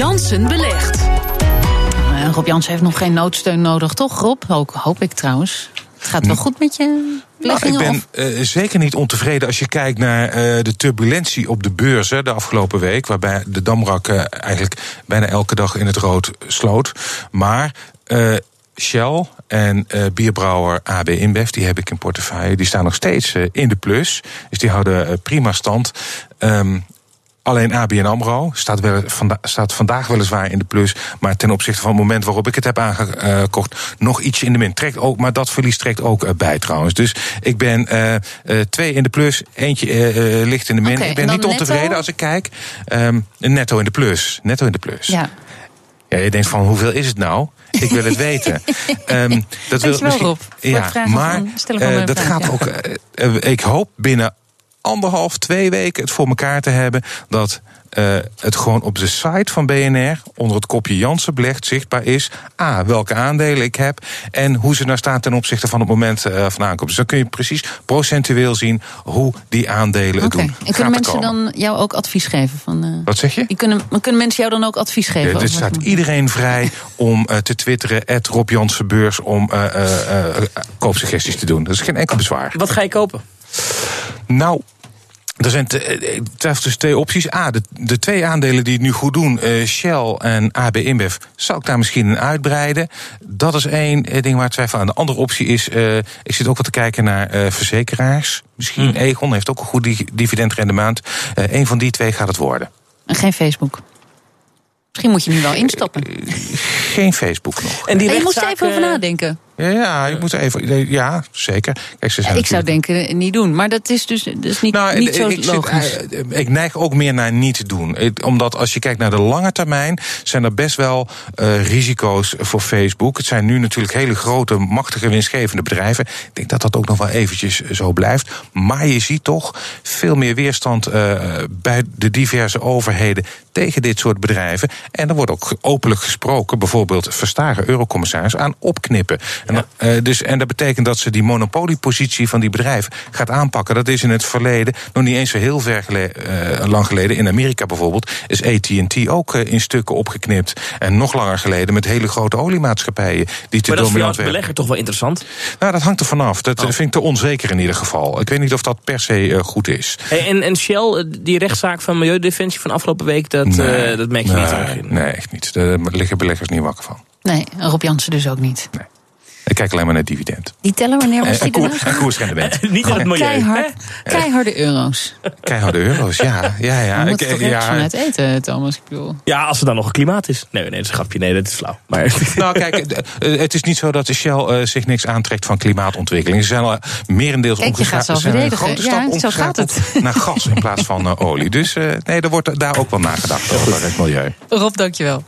Jansen belegt. Uh, Rob Jansen heeft nog geen noodsteun nodig, toch Rob? Ook, hoop ik trouwens. Het gaat wel goed met je nou, ik ben uh, zeker niet ontevreden als je kijkt naar uh, de turbulentie op de beurzen de afgelopen week. Waarbij de Damrak uh, eigenlijk bijna elke dag in het rood sloot. Maar Shell en uh, bierbrouwer AB InBev, die heb ik in portefeuille. Die staan nog steeds uh, in de plus. Dus die houden uh, prima stand. Um, Alleen ABN AMRO staat, wel, vanda staat vandaag weliswaar in de plus... maar ten opzichte van het moment waarop ik het heb aangekocht... nog ietsje in de min. Trekt ook, maar dat verlies trekt ook bij trouwens. Dus ik ben uh, uh, twee in de plus, eentje uh, ligt in de min. Okay, ik ben niet ontevreden netto? als ik kijk. Um, netto in de plus. Netto in de plus. Ja. Ja, je denkt van hoeveel is het nou? Ik wil het weten. um, dat wil misschien, Rob. Ja, maar uh, dat vraag, gaat ja. ook. Uh, ik hoop binnen anderhalf, twee weken het voor elkaar te hebben dat uh, het gewoon op de site van BNR onder het kopje Jansen belegd zichtbaar is. A, welke aandelen ik heb en hoe ze nou staan ten opzichte van het moment uh, van aankoop. Dus dan kun je precies procentueel zien hoe die aandelen het okay. doen. En kunnen mensen dan jou ook advies geven? Van, uh, Wat zeg je? Kunnen, kunnen mensen jou dan ook advies geven? Ja, dus staat iedereen vrij om uh, te twitteren, at Rob Jansen Beurs, om uh, koopsuggesties te doen. Dat is geen enkel bezwaar. Wat ga je kopen? Nou, er zijn tussen twee opties. A, de, de, twee aandelen die het nu goed doen, uh, Shell en AB InBev, zou ik daar misschien in uitbreiden. Dat is één ding waar ik twijfel aan. De andere optie is, uh, ik zit ook wat te kijken naar uh, verzekeraars. Misschien hmm. Egon heeft ook een goed dividendrendement. Uh, een van die twee gaat het worden. En geen Facebook? Misschien moet je nu wel instappen. Geen Facebook nog. En die nee, je moest er even over nadenken. Ja, ik moet even. Ja, zeker. Kijk, ze ja, ik zou denken niet doen, maar dat is dus, dus niet, nou, niet zo ik logisch. Zit, ik neig ook meer naar niet doen. Omdat als je kijkt naar de lange termijn, zijn er best wel uh, risico's voor Facebook. Het zijn nu natuurlijk hele grote, machtige, winstgevende bedrijven. Ik denk dat dat ook nog wel eventjes zo blijft. Maar je ziet toch veel meer weerstand uh, bij de diverse overheden tegen dit soort bedrijven. En er wordt ook openlijk gesproken, bijvoorbeeld Verstagen, eurocommissaris, aan opknippen. En, ja. uh, dus, en dat betekent dat ze die monopoliepositie van die bedrijven gaat aanpakken. Dat is in het verleden, nog niet eens zo heel ver geleden, uh, lang geleden, in Amerika bijvoorbeeld, is AT&T ook uh, in stukken opgeknipt. En nog langer geleden met hele grote oliemaatschappijen die te maar dat is voor jou als belegger toch wel interessant? Nou, dat hangt er vanaf. Dat oh. vind ik te onzeker in ieder geval. Ik weet niet of dat per se goed is. Hey, en, en Shell, die rechtszaak van Milieudefensie van afgelopen week, dat, nee, dat merk je nee, niet. Nee, echt niet. Daar liggen beleggers niet wakker van. Nee, Rob Jansen dus ook niet. Nee. Ik kijk alleen maar naar dividend. Die tellen wanneer was die koers, en koersrendement. Niet in het milieu. Keihard, keiharde euro's. Keiharde euro's, ja. ja, ja. We moeten ik, toch ja. vanuit eten, Thomas? Ik bedoel. Ja, als er dan nog een klimaat is. Nee, nee, dat is een grapje. Nee, dat is flauw. Maar... Nou, kijk, het is niet zo dat de Shell uh, zich niks aantrekt van klimaatontwikkeling. Ze zijn al merendeels Kijk, je gaat omgegaan. Een grote ja, stap zo gaat het. naar gas in plaats van uh, olie. Dus uh, nee, er wordt daar ook wel nagedacht over het milieu. Rob, dankjewel.